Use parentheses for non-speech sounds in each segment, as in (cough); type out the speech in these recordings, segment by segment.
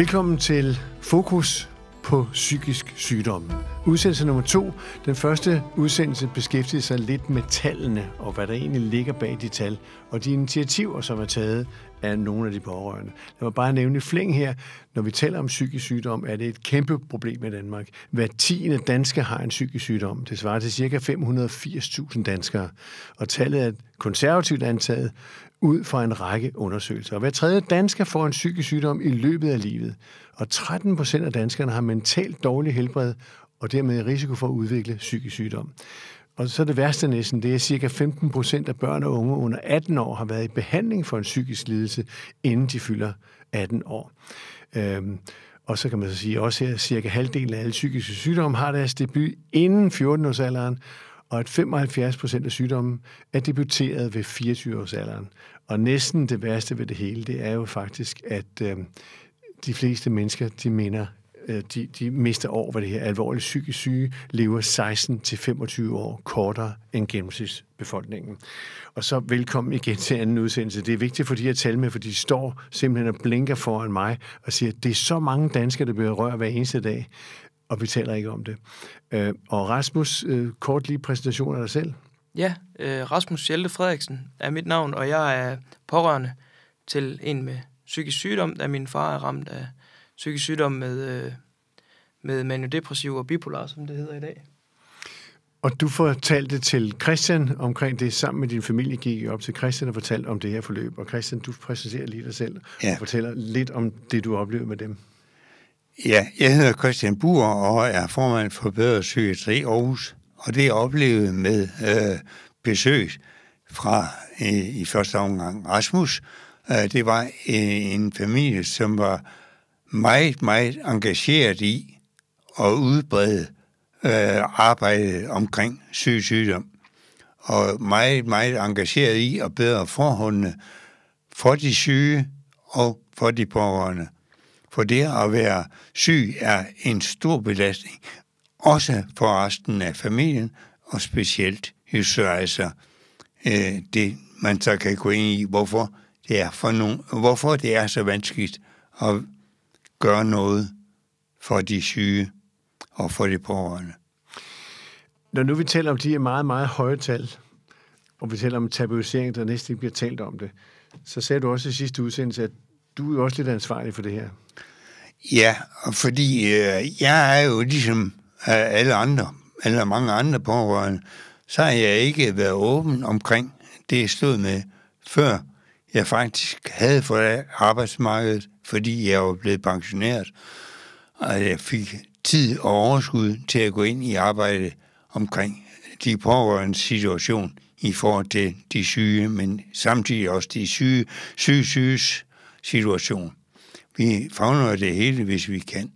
Velkommen til Fokus på psykisk sygdom. Udsendelse nummer to. Den første udsendelse beskæftigede sig lidt med tallene, og hvad der egentlig ligger bag de tal, og de initiativer, som er taget af nogle af de pårørende. Jeg mig bare nævne i flæng her, når vi taler om psykisk sygdom, er det et kæmpe problem i Danmark. Hver tiende dansker har en psykisk sygdom. Det svarer til ca. 580.000 danskere. Og tallet er konservativt antaget ud fra en række undersøgelser. Og hver tredje dansker får en psykisk sygdom i løbet af livet. Og 13 procent af danskerne har mentalt dårlig helbred, og dermed risiko for at udvikle psykisk sygdom. Og så det værste næsten, det er cirka 15 procent af børn og unge under 18 år har været i behandling for en psykisk lidelse, inden de fylder 18 år. Øhm, og så kan man så sige også her, at cirka halvdelen af alle psykiske sygdomme har deres debut inden 14-årsalderen, og at 75 procent af sygdommen er debuteret ved 24-årsalderen. Og næsten det værste ved det hele, det er jo faktisk, at øh, de fleste mennesker, de mener, Øh, de, de mister år ved det her alvorlige psykisk syge, lever 16-25 år kortere end gennemsnitsbefolkningen. Og så velkommen igen til anden udsendelse. Det er vigtigt for de her tal med, for de står simpelthen og blinker foran mig og siger, at det er så mange danskere, der bliver rørt hver eneste dag, og vi taler ikke om det. Øh, og Rasmus, øh, kort lige præsentation af dig selv. Ja, øh, Rasmus Hjelte Frederiksen er mit navn, og jeg er pårørende til en med psykisk sygdom, da min far er ramt af psykisk sygdom med, øh, med maniodepressiv og bipolar, som det hedder i dag. Og du fortalte til Christian omkring det, sammen med din familie gik op til Christian og fortalte om det her forløb. Og Christian, du præsenterer lige dig selv ja. og fortæller lidt om det, du oplevede med dem. Ja, jeg hedder Christian Buer og er formand for Bedre Psykiatri Aarhus. Og det jeg oplevede med øh, besøg fra øh, i første omgang Rasmus, øh, det var øh, en familie, som var meget, meget engageret i at udbrede øh, arbejdet omkring syg sygdom. Og meget, meget engageret i at bedre forholdene for de syge og for de pårørende. For det at være syg er en stor belastning, også for resten af familien, og specielt hvis altså øh, det, man så kan gå ind i, hvorfor det er, for nogen, hvorfor det er så vanskeligt at gøre noget for de syge og for de pårørende. Når nu vi taler om de her meget, meget høje tal, og vi taler om tabuisering, der næsten ikke bliver talt om det, så sagde du også i sidste udsendelse, at du er også lidt ansvarlig for det her. Ja, fordi øh, jeg er jo ligesom øh, alle andre, eller mange andre pårørende, så har jeg ikke været åben omkring det, jeg stod med, før jeg faktisk havde fået arbejdsmarkedet, fordi jeg var blevet pensioneret, og jeg fik tid og overskud til at gå ind i arbejde omkring de pårørende situation i forhold til de syge, men samtidig også de syge, syge syges situation. Vi fagner det hele, hvis vi kan.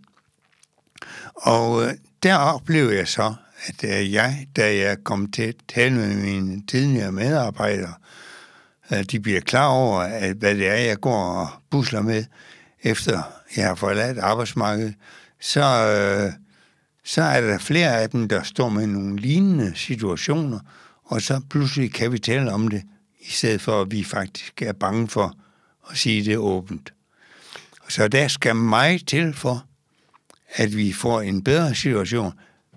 Og øh, der oplevede jeg så, at øh, jeg, da jeg kom til at tale med mine tidligere medarbejdere, at de bliver klar over, at hvad det er, jeg går og busler med, efter jeg har forladt arbejdsmarkedet, så, øh, så er der flere af dem, der står med nogle lignende situationer, og så pludselig kan vi tale om det, i stedet for at vi faktisk er bange for at sige det åbent. Så der skal meget til for, at vi får en bedre situation.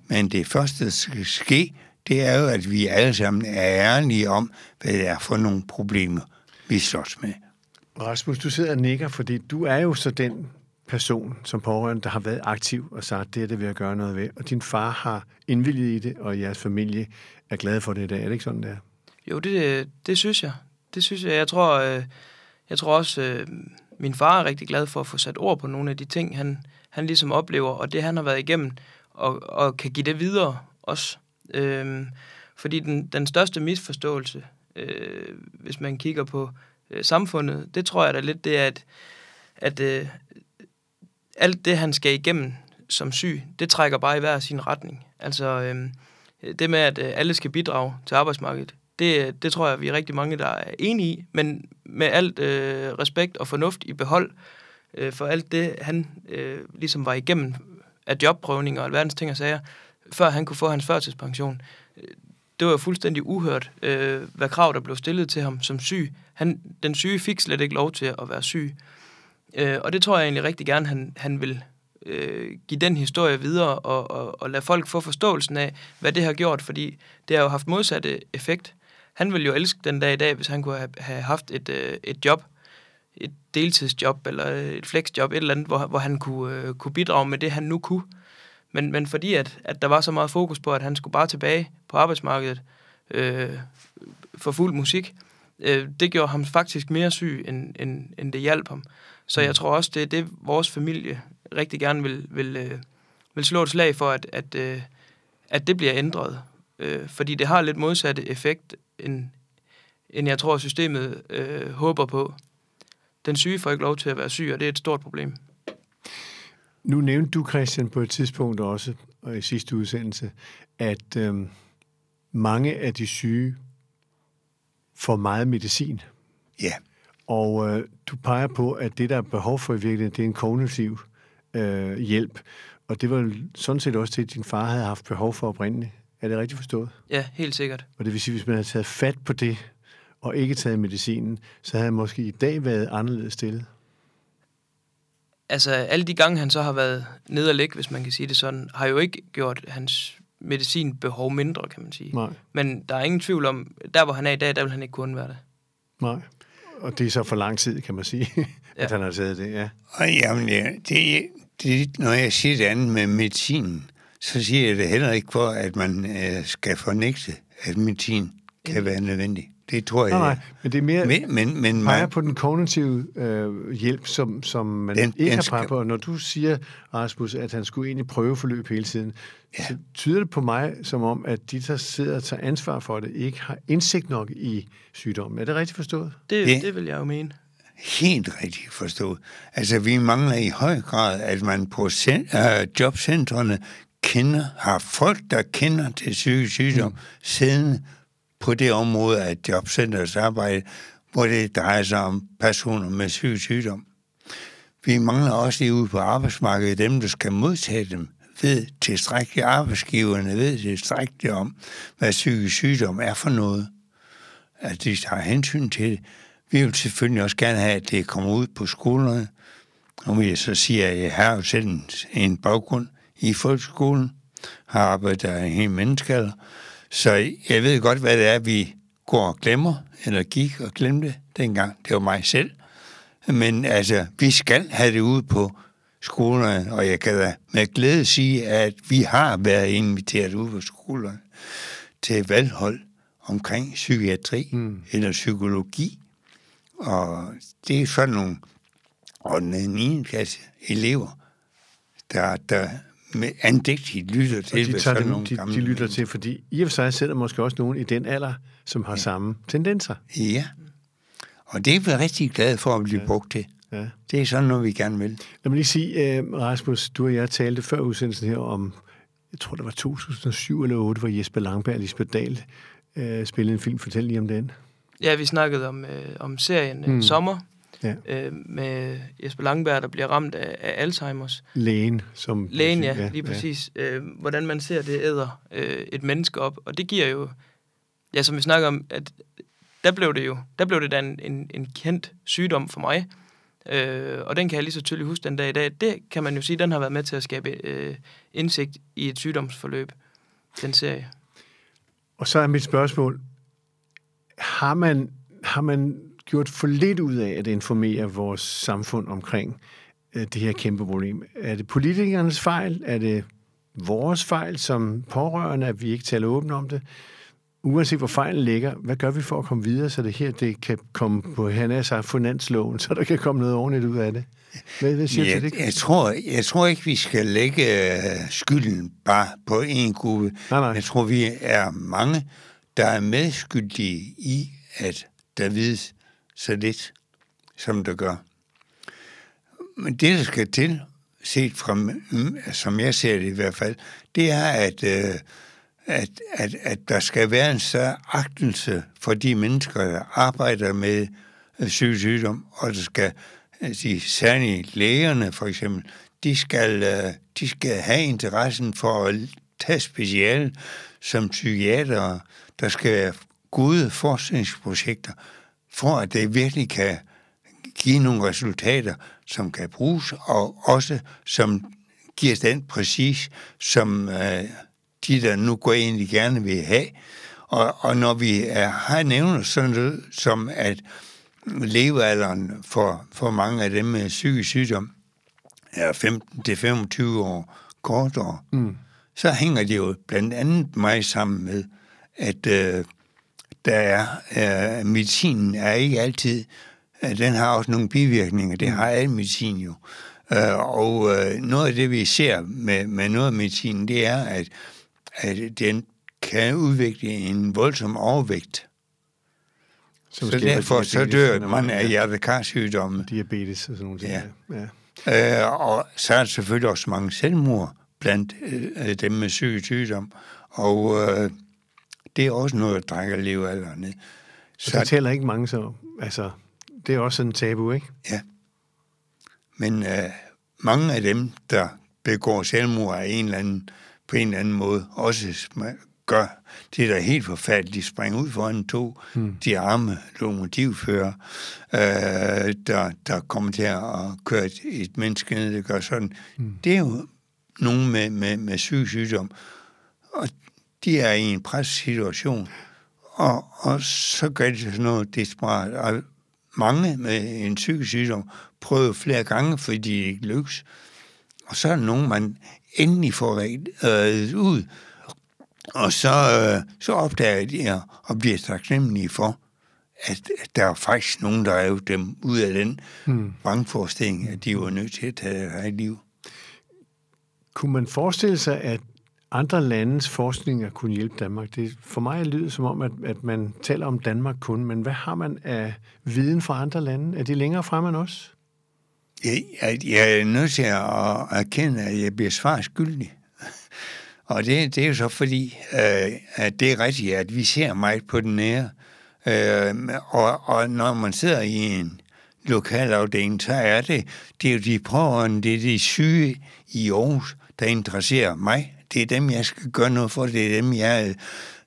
Men det første, der skal ske, det er jo, at vi alle sammen er ærlige om, hvad det er for nogle problemer, vi slås med. Rasmus, du sidder og nikker, fordi du er jo så den person som pårørende, der har været aktiv og sagt, det er det, vil har gøre noget ved. Og din far har indvilget i det, og jeres familie er glade for det i dag. Er det ikke sådan, det er? Jo, det, det synes jeg. Det synes jeg. Jeg tror, øh, jeg tror også, øh, min far er rigtig glad for at få sat ord på nogle af de ting, han, han ligesom oplever, og det han har været igennem, og, og kan give det videre også. Øhm, fordi den, den største misforståelse, øh, hvis man kigger på øh, samfundet, det tror jeg da lidt, det er, at, at øh, alt det, han skal igennem som syg, det trækker bare i hver sin retning. Altså øh, det med, at øh, alle skal bidrage til arbejdsmarkedet, det, øh, det tror jeg, vi er rigtig mange, der er enige i, men med alt øh, respekt og fornuft i behold øh, for alt det, han øh, ligesom var igennem af jobprøvninger og alverdens ting og sager, før han kunne få hans førtidspension. Øh, det var jo fuldstændig uhørt, øh, hvad krav der blev stillet til ham som syg. Han, den syge fik slet ikke lov til at være syg. Øh, og det tror jeg egentlig rigtig gerne, han, han vil øh, give den historie videre og, og, og lade folk få forståelsen af, hvad det har gjort, fordi det har jo haft modsatte effekt. Han ville jo elske den dag i dag, hvis han kunne have, have haft et, øh, et job, et deltidsjob eller et flexjob, et eller andet, hvor, hvor han kunne, øh, kunne bidrage med det, han nu kunne. Men, men fordi at, at der var så meget fokus på, at han skulle bare tilbage på arbejdsmarkedet øh, for fuld musik, øh, det gjorde ham faktisk mere syg, end, end, end det hjalp ham. Så jeg mm. tror også, det er det, vores familie rigtig gerne vil, vil, øh, vil slå et slag for, at, at, øh, at det bliver ændret. Øh, fordi det har lidt modsatte effekt, end, end jeg tror, systemet øh, håber på. Den syge får ikke lov til at være syg, og det er et stort problem. Nu nævnte du, Christian, på et tidspunkt også, og i sidste udsendelse, at øh, mange af de syge får meget medicin. Ja. Og øh, du peger på, at det, der er behov for i virkeligheden, det er en kognitiv øh, hjælp. Og det var sådan set også til, at din far havde haft behov for oprindeligt. Er det rigtigt forstået? Ja, helt sikkert. Og det vil sige, hvis man havde taget fat på det, og ikke taget medicinen, så havde han måske i dag været anderledes stillet. Altså, alle de gange, han så har været nede og ligge, hvis man kan sige det sådan, har jo ikke gjort hans medicinbehov mindre, kan man sige. Nej. Men der er ingen tvivl om, der hvor han er i dag, der vil han ikke kunne være det. Nej. Og det er så for lang tid, kan man sige, ja. at han har taget det, ja. Og jamen, ja, det, det, når jeg siger det andet med medicinen, så siger jeg det heller ikke for, at man øh, skal fornægte, at medicin kan være nødvendig. Det tror jeg. Nej, nej, men det er mere men, men, men peger man, på den kognitive øh, hjælp, som, som man Den- ikke den har skal- peget på. Og når du siger, Rasmus, at han skulle ind i prøveforløb hele tiden, ja. så tyder det på mig som om, at de, der sidder og tager ansvar for det, ikke har indsigt nok i sygdommen. Er det rigtigt forstået? Det, det, det vil jeg jo mene. helt rigtigt forstået. Altså, vi mangler i høj grad, at man på cen- øh, jobcentrene kender, har folk, der kender til psykisk sygdom, mm. siddende på det område af jobcenters arbejde, hvor det drejer sig om personer med syg sygdom. Vi mangler også lige ude på arbejdsmarkedet dem, der skal modtage dem, ved tilstrækkeligt arbejdsgiverne, ved tilstrækkeligt om, hvad psykisk sygdom er for noget. At de tager hensyn til det. Vi vil selvfølgelig også gerne have, at det kommer ud på skolerne. Og vil jeg så sige, at jeg har jo selv en, en baggrund i folkeskolen, har arbejdet der en hel menneskealder. Så jeg ved godt, hvad det er, vi går og glemmer, eller gik og glemte dengang. Det var mig selv. Men altså, vi skal have det ude på skolerne, og jeg kan da med glæde sige, at vi har været inviteret ude på skolerne til valghold omkring psykiatri mm. eller psykologi. Og det er sådan nogle og den 9. klasse elever, der, der med andægtigt lytter Og til, de, hvad tager dem, de, de lytter til, fordi i og for sig sidder måske også nogen i den alder, som har ja. samme tendenser. Ja. Og det er vi rigtig glade for at blive ja. brugt til. Ja. Det er sådan noget, vi gerne vil. Lad mig lige sige, uh, Rasmus, du og jeg talte før udsendelsen her om, jeg tror det var 2007 eller 2008, hvor Jesper Langberg og Lisbeth Dahl uh, spillede en film. Fortæl lige om den. Ja, vi snakkede om, øh, om serien mm. Sommer, Ja. øh, med Jesper Langberg, der bliver ramt af, af Alzheimers. Lægen, som... Lægen, ja, lige præcis. Ja. Øh, hvordan man ser, det æder øh, et menneske op. Og det giver jo, ja, som vi snakker om, at der blev det jo, der blev det da en, en, en kendt sygdom for mig. Øh, og den kan jeg lige så tydeligt huske den dag i dag. Det kan man jo sige, den har været med til at skabe øh, indsigt i et sygdomsforløb, den serie. Og så er mit spørgsmål, har man, har man gjort for lidt ud af at informere vores samfund omkring øh, det her kæmpe problem? Er det politikernes fejl? Er det vores fejl som pårørende, at vi ikke taler åbent om det? Uanset hvor fejlen ligger, hvad gør vi for at komme videre, så det her det kan komme på, han er sagt, finansloven, så der kan komme noget ordentligt ud af det? Hvad, hvad siger du Jeg, det? jeg, tror, jeg tror ikke, vi skal lægge øh, skylden bare på en gruppe. Nej, nej. Jeg tror, vi er mange, der er medskyldige i, at der vides så lidt, som det gør. Men det, der skal til, set fra, som jeg ser det i hvert fald, det er, at, øh, at, at, at der skal være en større agtelse for de mennesker, der arbejder med øh, psykisk sygdom, og der skal, øh, de særlige lægerne for eksempel, de skal, øh, de skal have interessen for at tage speciale som psykiater. Der skal være gode forskningsprojekter, for at det virkelig kan, give nogle resultater, som kan bruges, og også som giver den præcis, som øh, de, der nu går egentlig gerne vil have. Og, og når vi er, har nævnt sådan noget, som at levealderen for, for mange af dem med psykisk sygdom er 15-25 år kortere, mm. så hænger det jo blandt andet mig sammen med, at øh, der er, øh, medicinen er ikke altid, øh, den har også nogle bivirkninger, det har al medicin jo. Øh, og øh, noget af det, vi ser med, med noget af medicinen, det er, at, at den kan udvikle en voldsom overvægt. Som så derfor så dør man af hjertekarsygdomme. Diabetes og sådan nogle ting. Ja. ja. Øh, og så er der selvfølgelig også mange selvmord blandt øh, dem med psykisk sygdom. Og øh, det er også noget, der trækker levealderen ned. Så, så det tæller ikke mange så. Altså, det er også en tabu, ikke? Ja. Men øh, mange af dem, der begår selvmord af en eller anden, på en eller anden måde, også gør det, der er helt forfærdeligt. De springer ud foran to, mm. de arme lokomotivfører, øh, der, der kommer til at køre et, et menneske ned, der gør sådan. Mm. Det er jo nogen med, med, med syg sygdom, og de er i en pressituation, og, og så gør de sådan noget desperat. Og mange med en psykisk sygdom prøver flere gange, fordi de ikke lykkes. Og så er der nogen, man endelig får øh, ud, og så, øh, så opdager de og bliver taknemmelige for, at, at der er faktisk nogen, der er dem ud af den hmm. vrangforestilling, at de var nødt til at tage deres eget liv. Kunne man forestille sig, at andre landes forskninger kunne hjælpe Danmark? Det, for mig lyder som om, at, at man taler om Danmark kun, men hvad har man af viden fra andre lande? Er de længere fremme end os? Jeg, jeg, jeg er nødt til at erkende, at jeg bliver svar skyldig. (laughs) Og det, det er jo så fordi, øh, at det er rigtigt, at vi ser meget på den nære. Øh, og, og når man sidder i en lokalafdeling, så er det, det er jo de pårørende, det er de syge i Aarhus, der interesserer mig. Det er dem, jeg skal gøre noget for. Det er dem, jeg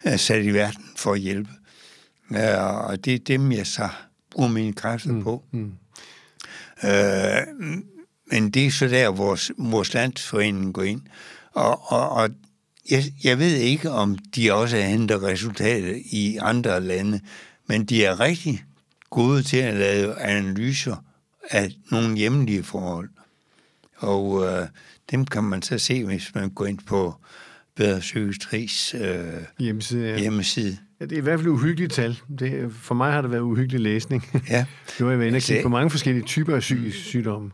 er sat i verden for at hjælpe. Og det er dem, jeg så bruger mine kræfter mm, på. Mm. Øh, men det er så der, vores, vores landsforening går ind. Og, og, og jeg, jeg ved ikke, om de også henter resultater i andre lande, men de er rigtig gode til at lave analyser af nogle hjemlige forhold. Og øh, dem kan man så se, hvis man går ind på Bedre Psykiatris øh, hjemmeside. Ja. hjemmeside. Ja, det er i hvert fald uhyggeligt tal. Det, for mig har det været uhyggelig læsning. Ja. (laughs) nu har jeg været inde og kigge på mange forskellige typer af psykisk sygdomme.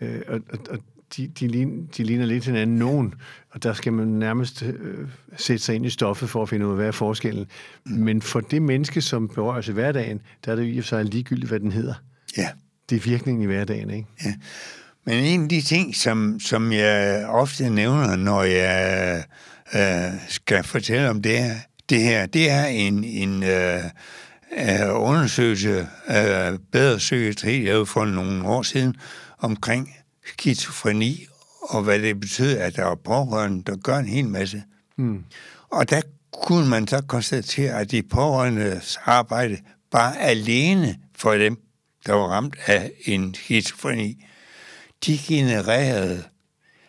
Ja. Øh, og, og, og de, de, ligner, de ligner lidt hinanden nogen, og der skal man nærmest øh, sætte sig ind i stoffet for at finde ud af, hvad er forskellen. Mm. Men for det menneske, som berører sig i hverdagen, der er det i og for sig ligegyldigt, hvad den hedder. Ja. Det er virkningen i hverdagen, ikke? Ja. Men en af de ting, som, som jeg ofte nævner, når jeg øh, skal fortælle om det, det her, det er en, en øh, øh, undersøgelse af bedre psykiatri, jeg for nogle år siden, omkring skizofreni, og hvad det betyder, at der er pårørende, der gør en hel masse. Mm. Og der kunne man så konstatere, at de pårørendes arbejde bare alene for dem, der var ramt af en skizofreni, de genererede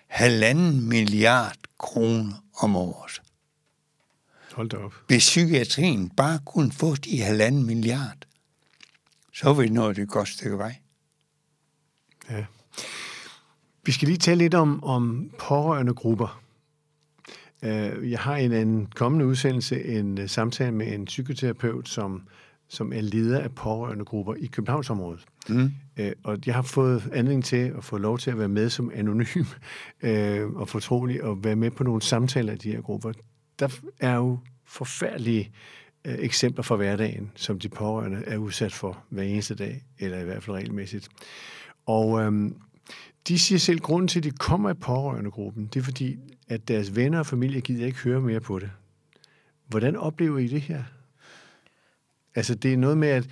halvanden milliard kroner om året. Hold da op. Hvis psykiatrien bare kunne få de halvanden milliard, så ville vi nå det godt stykke vej. Ja. Vi skal lige tale lidt om, om pårørende grupper. Øh, jeg har i en kommende udsendelse en øh, samtale med en psykoterapeut, som, som er leder af pårørende grupper i Københavnsområdet. Mm. Øh, og jeg har fået anledning til at få lov til at være med som anonym (laughs) og fortrolig og være med på nogle samtaler i de her grupper. Der er jo forfærdelige eksempler fra hverdagen, som de pårørende er udsat for hver eneste dag, eller i hvert fald regelmæssigt. Og øhm, de siger selv, at grunden til, at de kommer i pårørendegruppen, det er fordi, at deres venner og familie gider ikke høre mere på det. Hvordan oplever I det her? Altså, det er noget med, at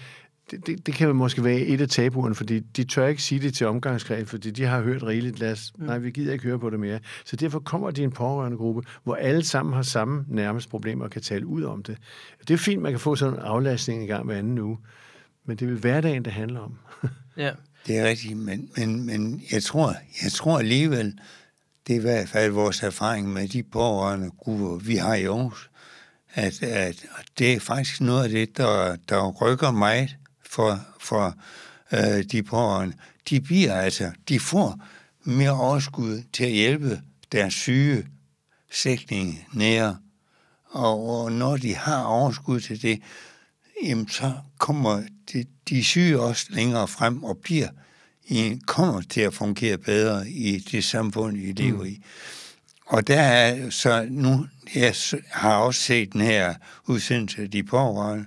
det, det, det kan måske være et af tabuerne, fordi de tør ikke sige det til omgangskredsen, fordi de har hørt rigeligt. Lad os, mm. nej, vi gider ikke høre på det mere. Så derfor kommer de i en pårørende gruppe, hvor alle sammen har samme nærmest problemer og kan tale ud om det. Det er fint, man kan få sådan en aflastning en gang hver anden uge, men det er vel hverdagen, det handler om. (laughs) ja, Det er rigtigt, men, men, men jeg, tror, jeg tror alligevel, det er i hvert fald vores erfaring med de pårørende grupper, vi har i Aarhus, at, at det er faktisk noget af det, der, der rykker meget for, for øh, de pårørende. De bliver altså, de får mere overskud til at hjælpe deres syge slægtninge nære. Og, og når de har overskud til det, jamen så kommer de, de syge også længere frem og bliver i, kommer til at fungere bedre i det samfund, vi lever i. Og der er så nu, jeg har også set den her udsendelse af de pårørende,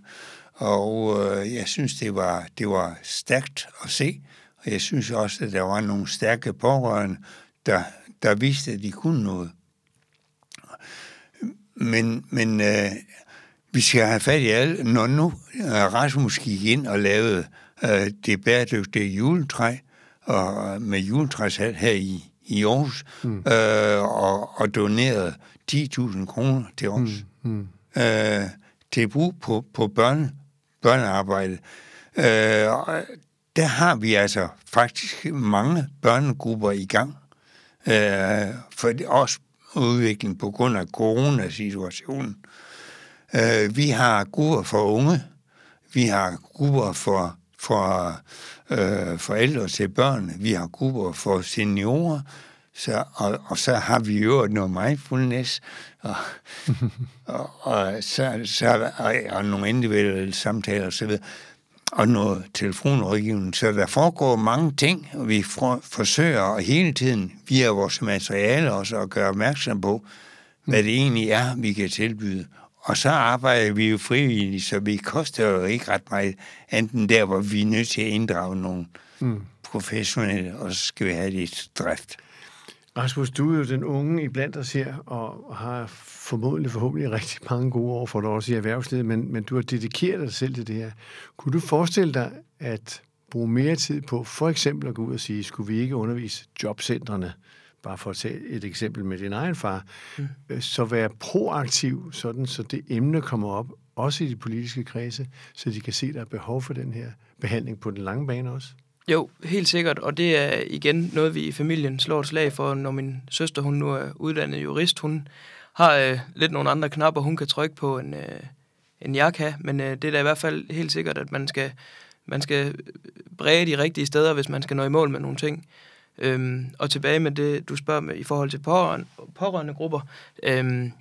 og øh, jeg synes, det var, det var stærkt at se, og jeg synes også, at der var nogle stærke pårørende, der, der viste, at de kunne noget. Men, men øh, vi skal have fat i alle. Når nu øh, Rasmus gik ind og lavede øh, det bæredygtige juletræ, og med juletræshat her i, i Aarhus, mm. øh, og, og donerede 10.000 kroner til os. Mm. Mm. Øh, til brug på, på børne, børnearbejde. Øh, der har vi altså faktisk mange børnegrupper i gang. Øh, for det også udvikling på grund af coronasituationen. Øh, vi har grupper for unge, vi har grupper for, for øh, forældre til børn, vi har grupper for seniorer, så, og, og så har vi jo noget mindfulness, og, (laughs) og, og, så, så, og, og nogle individuelle samtaler osv., og noget telefonrådgivning. Så der foregår mange ting, og vi for, forsøger hele tiden via vores materiale også at gøre opmærksom på, hvad det egentlig er, vi kan tilbyde. Og så arbejder vi jo frivilligt, så vi koster jo ikke ret meget, enten der, hvor vi er nødt til at inddrage nogle mm. professionelle, og så skal vi have det drift. Rasmus, du er jo den unge i blandt os her, og har formodentlig forhåbentlig rigtig mange gode år for dig også i erhvervslivet, men, men du har dedikeret dig selv til det her. Kunne du forestille dig at bruge mere tid på for eksempel at gå ud og sige, skulle vi ikke undervise jobcentrene, bare for at tage et eksempel med din egen far, mm. Øh, så være proaktiv, sådan så det emne kommer op, også i de politiske kredse, så de kan se, at der er behov for den her behandling på den lange bane også? Jo, helt sikkert, og det er igen noget, vi i familien slår et slag for, når min søster, hun nu er uddannet jurist, hun har øh, lidt nogle andre knapper, hun kan trykke på, end, øh, end jeg kan, men øh, det er da i hvert fald helt sikkert, at man skal, man skal bræge de rigtige steder, hvis man skal nå i mål med nogle ting. Øhm, og tilbage med det, du spørger med i forhold til pårørende, pårørende grupper. Øhm,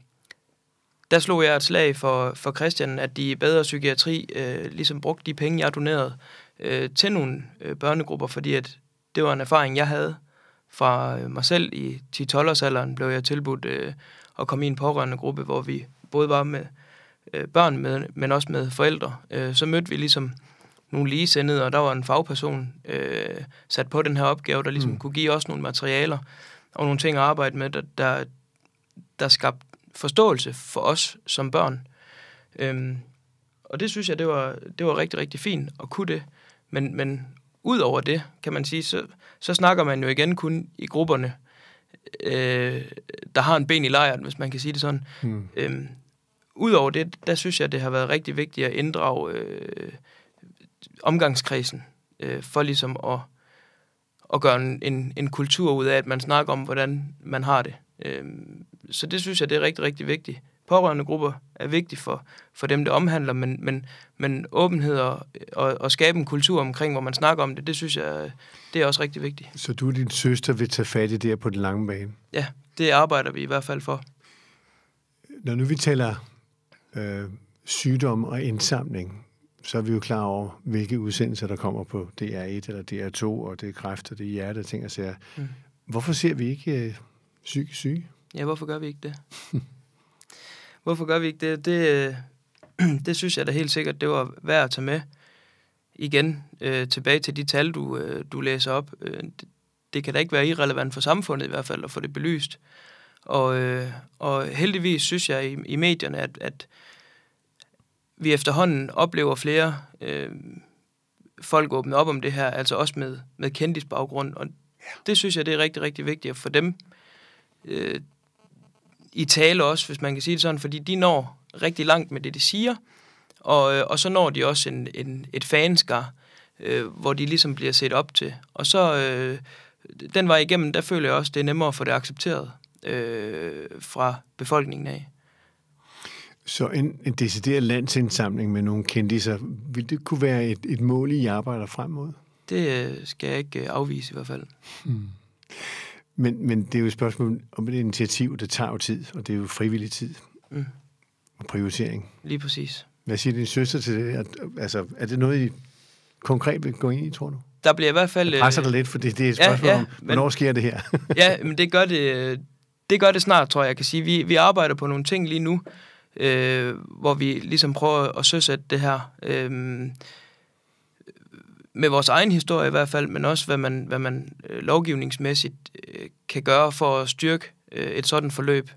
der slog jeg et slag for, for Christian, at de bedre psykiatri øh, ligesom brugte de penge, jeg donerede øh, til nogle øh, børnegrupper, fordi at det var en erfaring, jeg havde fra øh, mig selv i 10-12-årsalderen, blev jeg tilbudt øh, at komme i en pårørende gruppe, hvor vi både var med øh, børn, med, men også med forældre. Øh, så mødte vi ligesom nogle ligesendede, og der var en fagperson øh, sat på den her opgave, der ligesom mm. kunne give os nogle materialer og nogle ting at arbejde med, der, der, der skabte forståelse for os som børn. Øhm, og det synes jeg, det var, det var rigtig, rigtig fint at kunne det. Men, men ud over det, kan man sige, så, så snakker man jo igen kun i grupperne, øh, der har en ben i lejren, hvis man kan sige det sådan. Mm. Øhm, Udover det, der synes jeg, det har været rigtig vigtigt at inddrage øh, omgangskredsen, øh, for ligesom at, at gøre en, en, en kultur ud af, at man snakker om, hvordan man har det. Øh, så det synes jeg, det er rigtig, rigtig vigtigt. Pårørende grupper er vigtigt for, for dem, det omhandler, men, men, men åbenhed og, og, og skabe en kultur omkring, hvor man snakker om det, det synes jeg, det er også rigtig vigtigt. Så du og din søster vil tage fat i det her på den lange bane? Ja, det arbejder vi i hvert fald for. Når nu vi taler øh, sygdom og indsamling, så er vi jo klar over, hvilke udsendelser, der kommer på DR1 eller DR2, og det er kræft, og det er hjerte, ting og sager. Mm. Hvorfor ser vi ikke øh, psykisk syge? Ja, hvorfor gør vi ikke det? (laughs) hvorfor gør vi ikke det? Det, øh, (clears throat) det synes jeg da helt sikkert, det var værd at tage med. Igen, øh, tilbage til de tal, du, øh, du læser op. Øh, det, det kan da ikke være irrelevant for samfundet i hvert fald at få det belyst. Og, øh, og heldigvis synes jeg i, i medierne, at, at vi efterhånden oplever flere øh, folk åbne op om det her, altså også med, med kendisbaggrund. Og ja. det synes jeg, det er rigtig, rigtig vigtigt få dem øh, i tale også, hvis man kan sige det sådan, fordi de når rigtig langt med det, de siger, og, øh, og så når de også en, en, et fanskar, øh, hvor de ligesom bliver set op til. Og så øh, den vej igennem, der føler jeg også, det er nemmere at få det accepteret øh, fra befolkningen af. Så en, en decideret landsindsamling med nogle kendiser, vil det kunne være et, et mål, I arbejder frem mod? Det øh, skal jeg ikke øh, afvise i hvert fald. Hmm. Men, men det er jo et spørgsmål om et initiativ, der tager jo tid, og det er jo frivillig tid mm. og prioritering. Lige præcis. Hvad siger din søster til det? Altså, er det noget, I konkret vil gå ind i, tror du? Der bliver i hvert fald... Jeg presser dig lidt, for det, det er et spørgsmål ja, ja, om, hvornår men, sker det her? ja, men det gør det, det gør det snart, tror jeg, jeg kan sige. Vi, vi arbejder på nogle ting lige nu, øh, hvor vi ligesom prøver at søsætte det her. Øh, med vores egen historie i hvert fald, men også hvad man, hvad man øh, lovgivningsmæssigt øh, kan gøre for at styrke øh, et sådan forløb.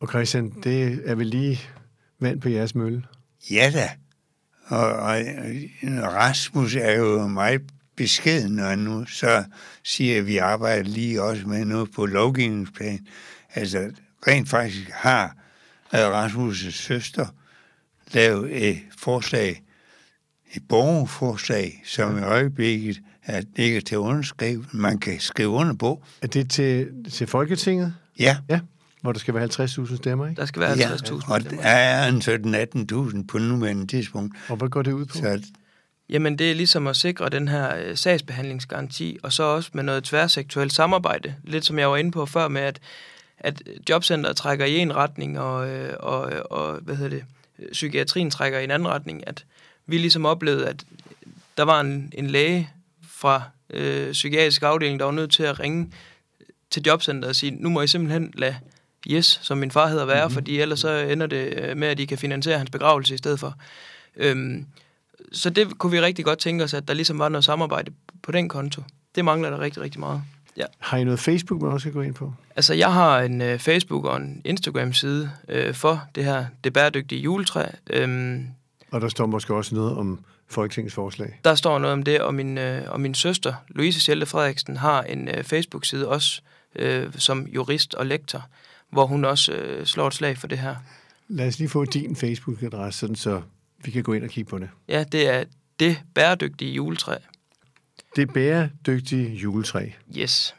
Og Christian, det er vel lige vand på jeres mølle? Ja da. Og, og Rasmus er jo meget beskeden, og nu så siger at vi arbejder lige også med noget på lovgivningsplan. Altså, rent faktisk har Rasmus' søster lavet et forslag, et borgerforslag, som i øjeblikket er ligger til underskrive, man kan skrive under på. Er det til, til Folketinget? Ja. Ja, hvor der skal være 50.000 stemmer, ikke? Der skal være 50.000 ja, stemmer. og der er en 17-18.000 på nuværende tidspunkt. Og hvad går det ud på? Så, Jamen, det er ligesom at sikre den her øh, sagsbehandlingsgaranti, og så også med noget tværsektuelt samarbejde. Lidt som jeg var inde på før med, at, at jobcenteret trækker i en retning, og, øh, og, og hvad hedder det, psykiatrien trækker i en anden retning. At vi ligesom oplevede, at der var en, en læge fra øh, psykiatrisk afdeling, der var nødt til at ringe til jobcenteret og sige, nu må I simpelthen lade Yes, som min far hedder, være, mm-hmm. fordi ellers så ender det øh, med, at I kan finansiere hans begravelse i stedet for. Øhm, så det kunne vi rigtig godt tænke os, at der ligesom var noget samarbejde på den konto. Det mangler der rigtig, rigtig meget. Ja. Har I noget Facebook, man også skal gå ind på? Altså, jeg har en uh, Facebook og en Instagram-side uh, for det her, det bæredygtige juletræ. Um, og der står måske også noget om Folketingets forslag? Der står noget om det, og min, uh, og min søster, Louise Schelte Frederiksen, har en uh, Facebook-side også, uh, som jurist og lektor, hvor hun også uh, slår et slag for det her. Lad os lige få din Facebook-adresse, sådan så vi kan gå ind og kigge på det. Ja, det er det bæredygtige juletræ. Det bæredygtige juletræ. Yes.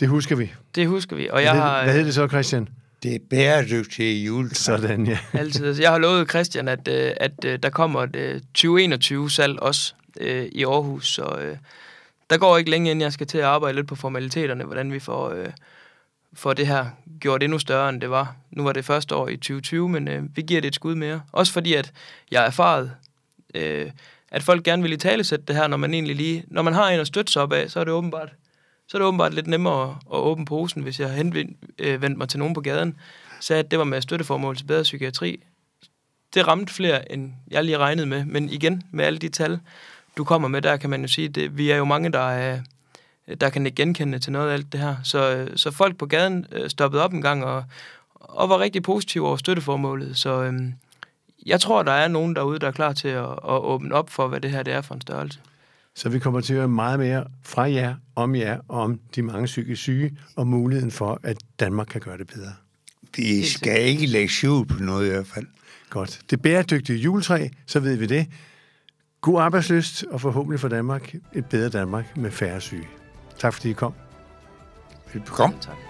Det husker vi. Det husker vi. Og jeg hvad, har, hvad hedder det så, Christian? Det er bæredygtige juletræ. Sådan, ja. Altid. Altså, jeg har lovet Christian, at, øh, at, øh, der kommer et 2021-salg også øh, i Aarhus, så der går ikke længe, inden jeg skal til at arbejde lidt på formaliteterne, hvordan vi får, øh, får det her gjort endnu større, end det var. Nu var det første år i 2020, men øh, vi giver det et skud mere. Også fordi, at jeg er erfaret, øh, at folk gerne vil i tale sætte det her, når man egentlig lige, når man har en at støtte sig op af, så er det åbenbart, så er det åbenbart lidt nemmere at, at åbne posen, hvis jeg henvendte øh, mig til nogen på gaden, sagde, at det var med støtteformål til bedre psykiatri. Det ramte flere, end jeg lige regnede med, men igen, med alle de tal, du kommer med, der kan man jo sige, at vi er jo mange, der er, der kan ikke genkende til noget af alt det her. Så, så folk på gaden øh, stoppede op en gang og, og var rigtig positive over støtteformålet. Så øhm, jeg tror, der er nogen derude, der er klar til at, at åbne op for, hvad det her det er for en størrelse. Så vi kommer til at høre meget mere fra jer, om jer, om de mange psykisk syge, og muligheden for, at Danmark kan gøre det bedre. Vi skal ikke lægge skjul på noget i hvert fald. Godt. Det bæredygtige juletræ, så ved vi det. God arbejdsløst, og forhåbentlig for Danmark et bedre Danmark med færre syge. Tak fordi I kom. Velbekomme. Tak.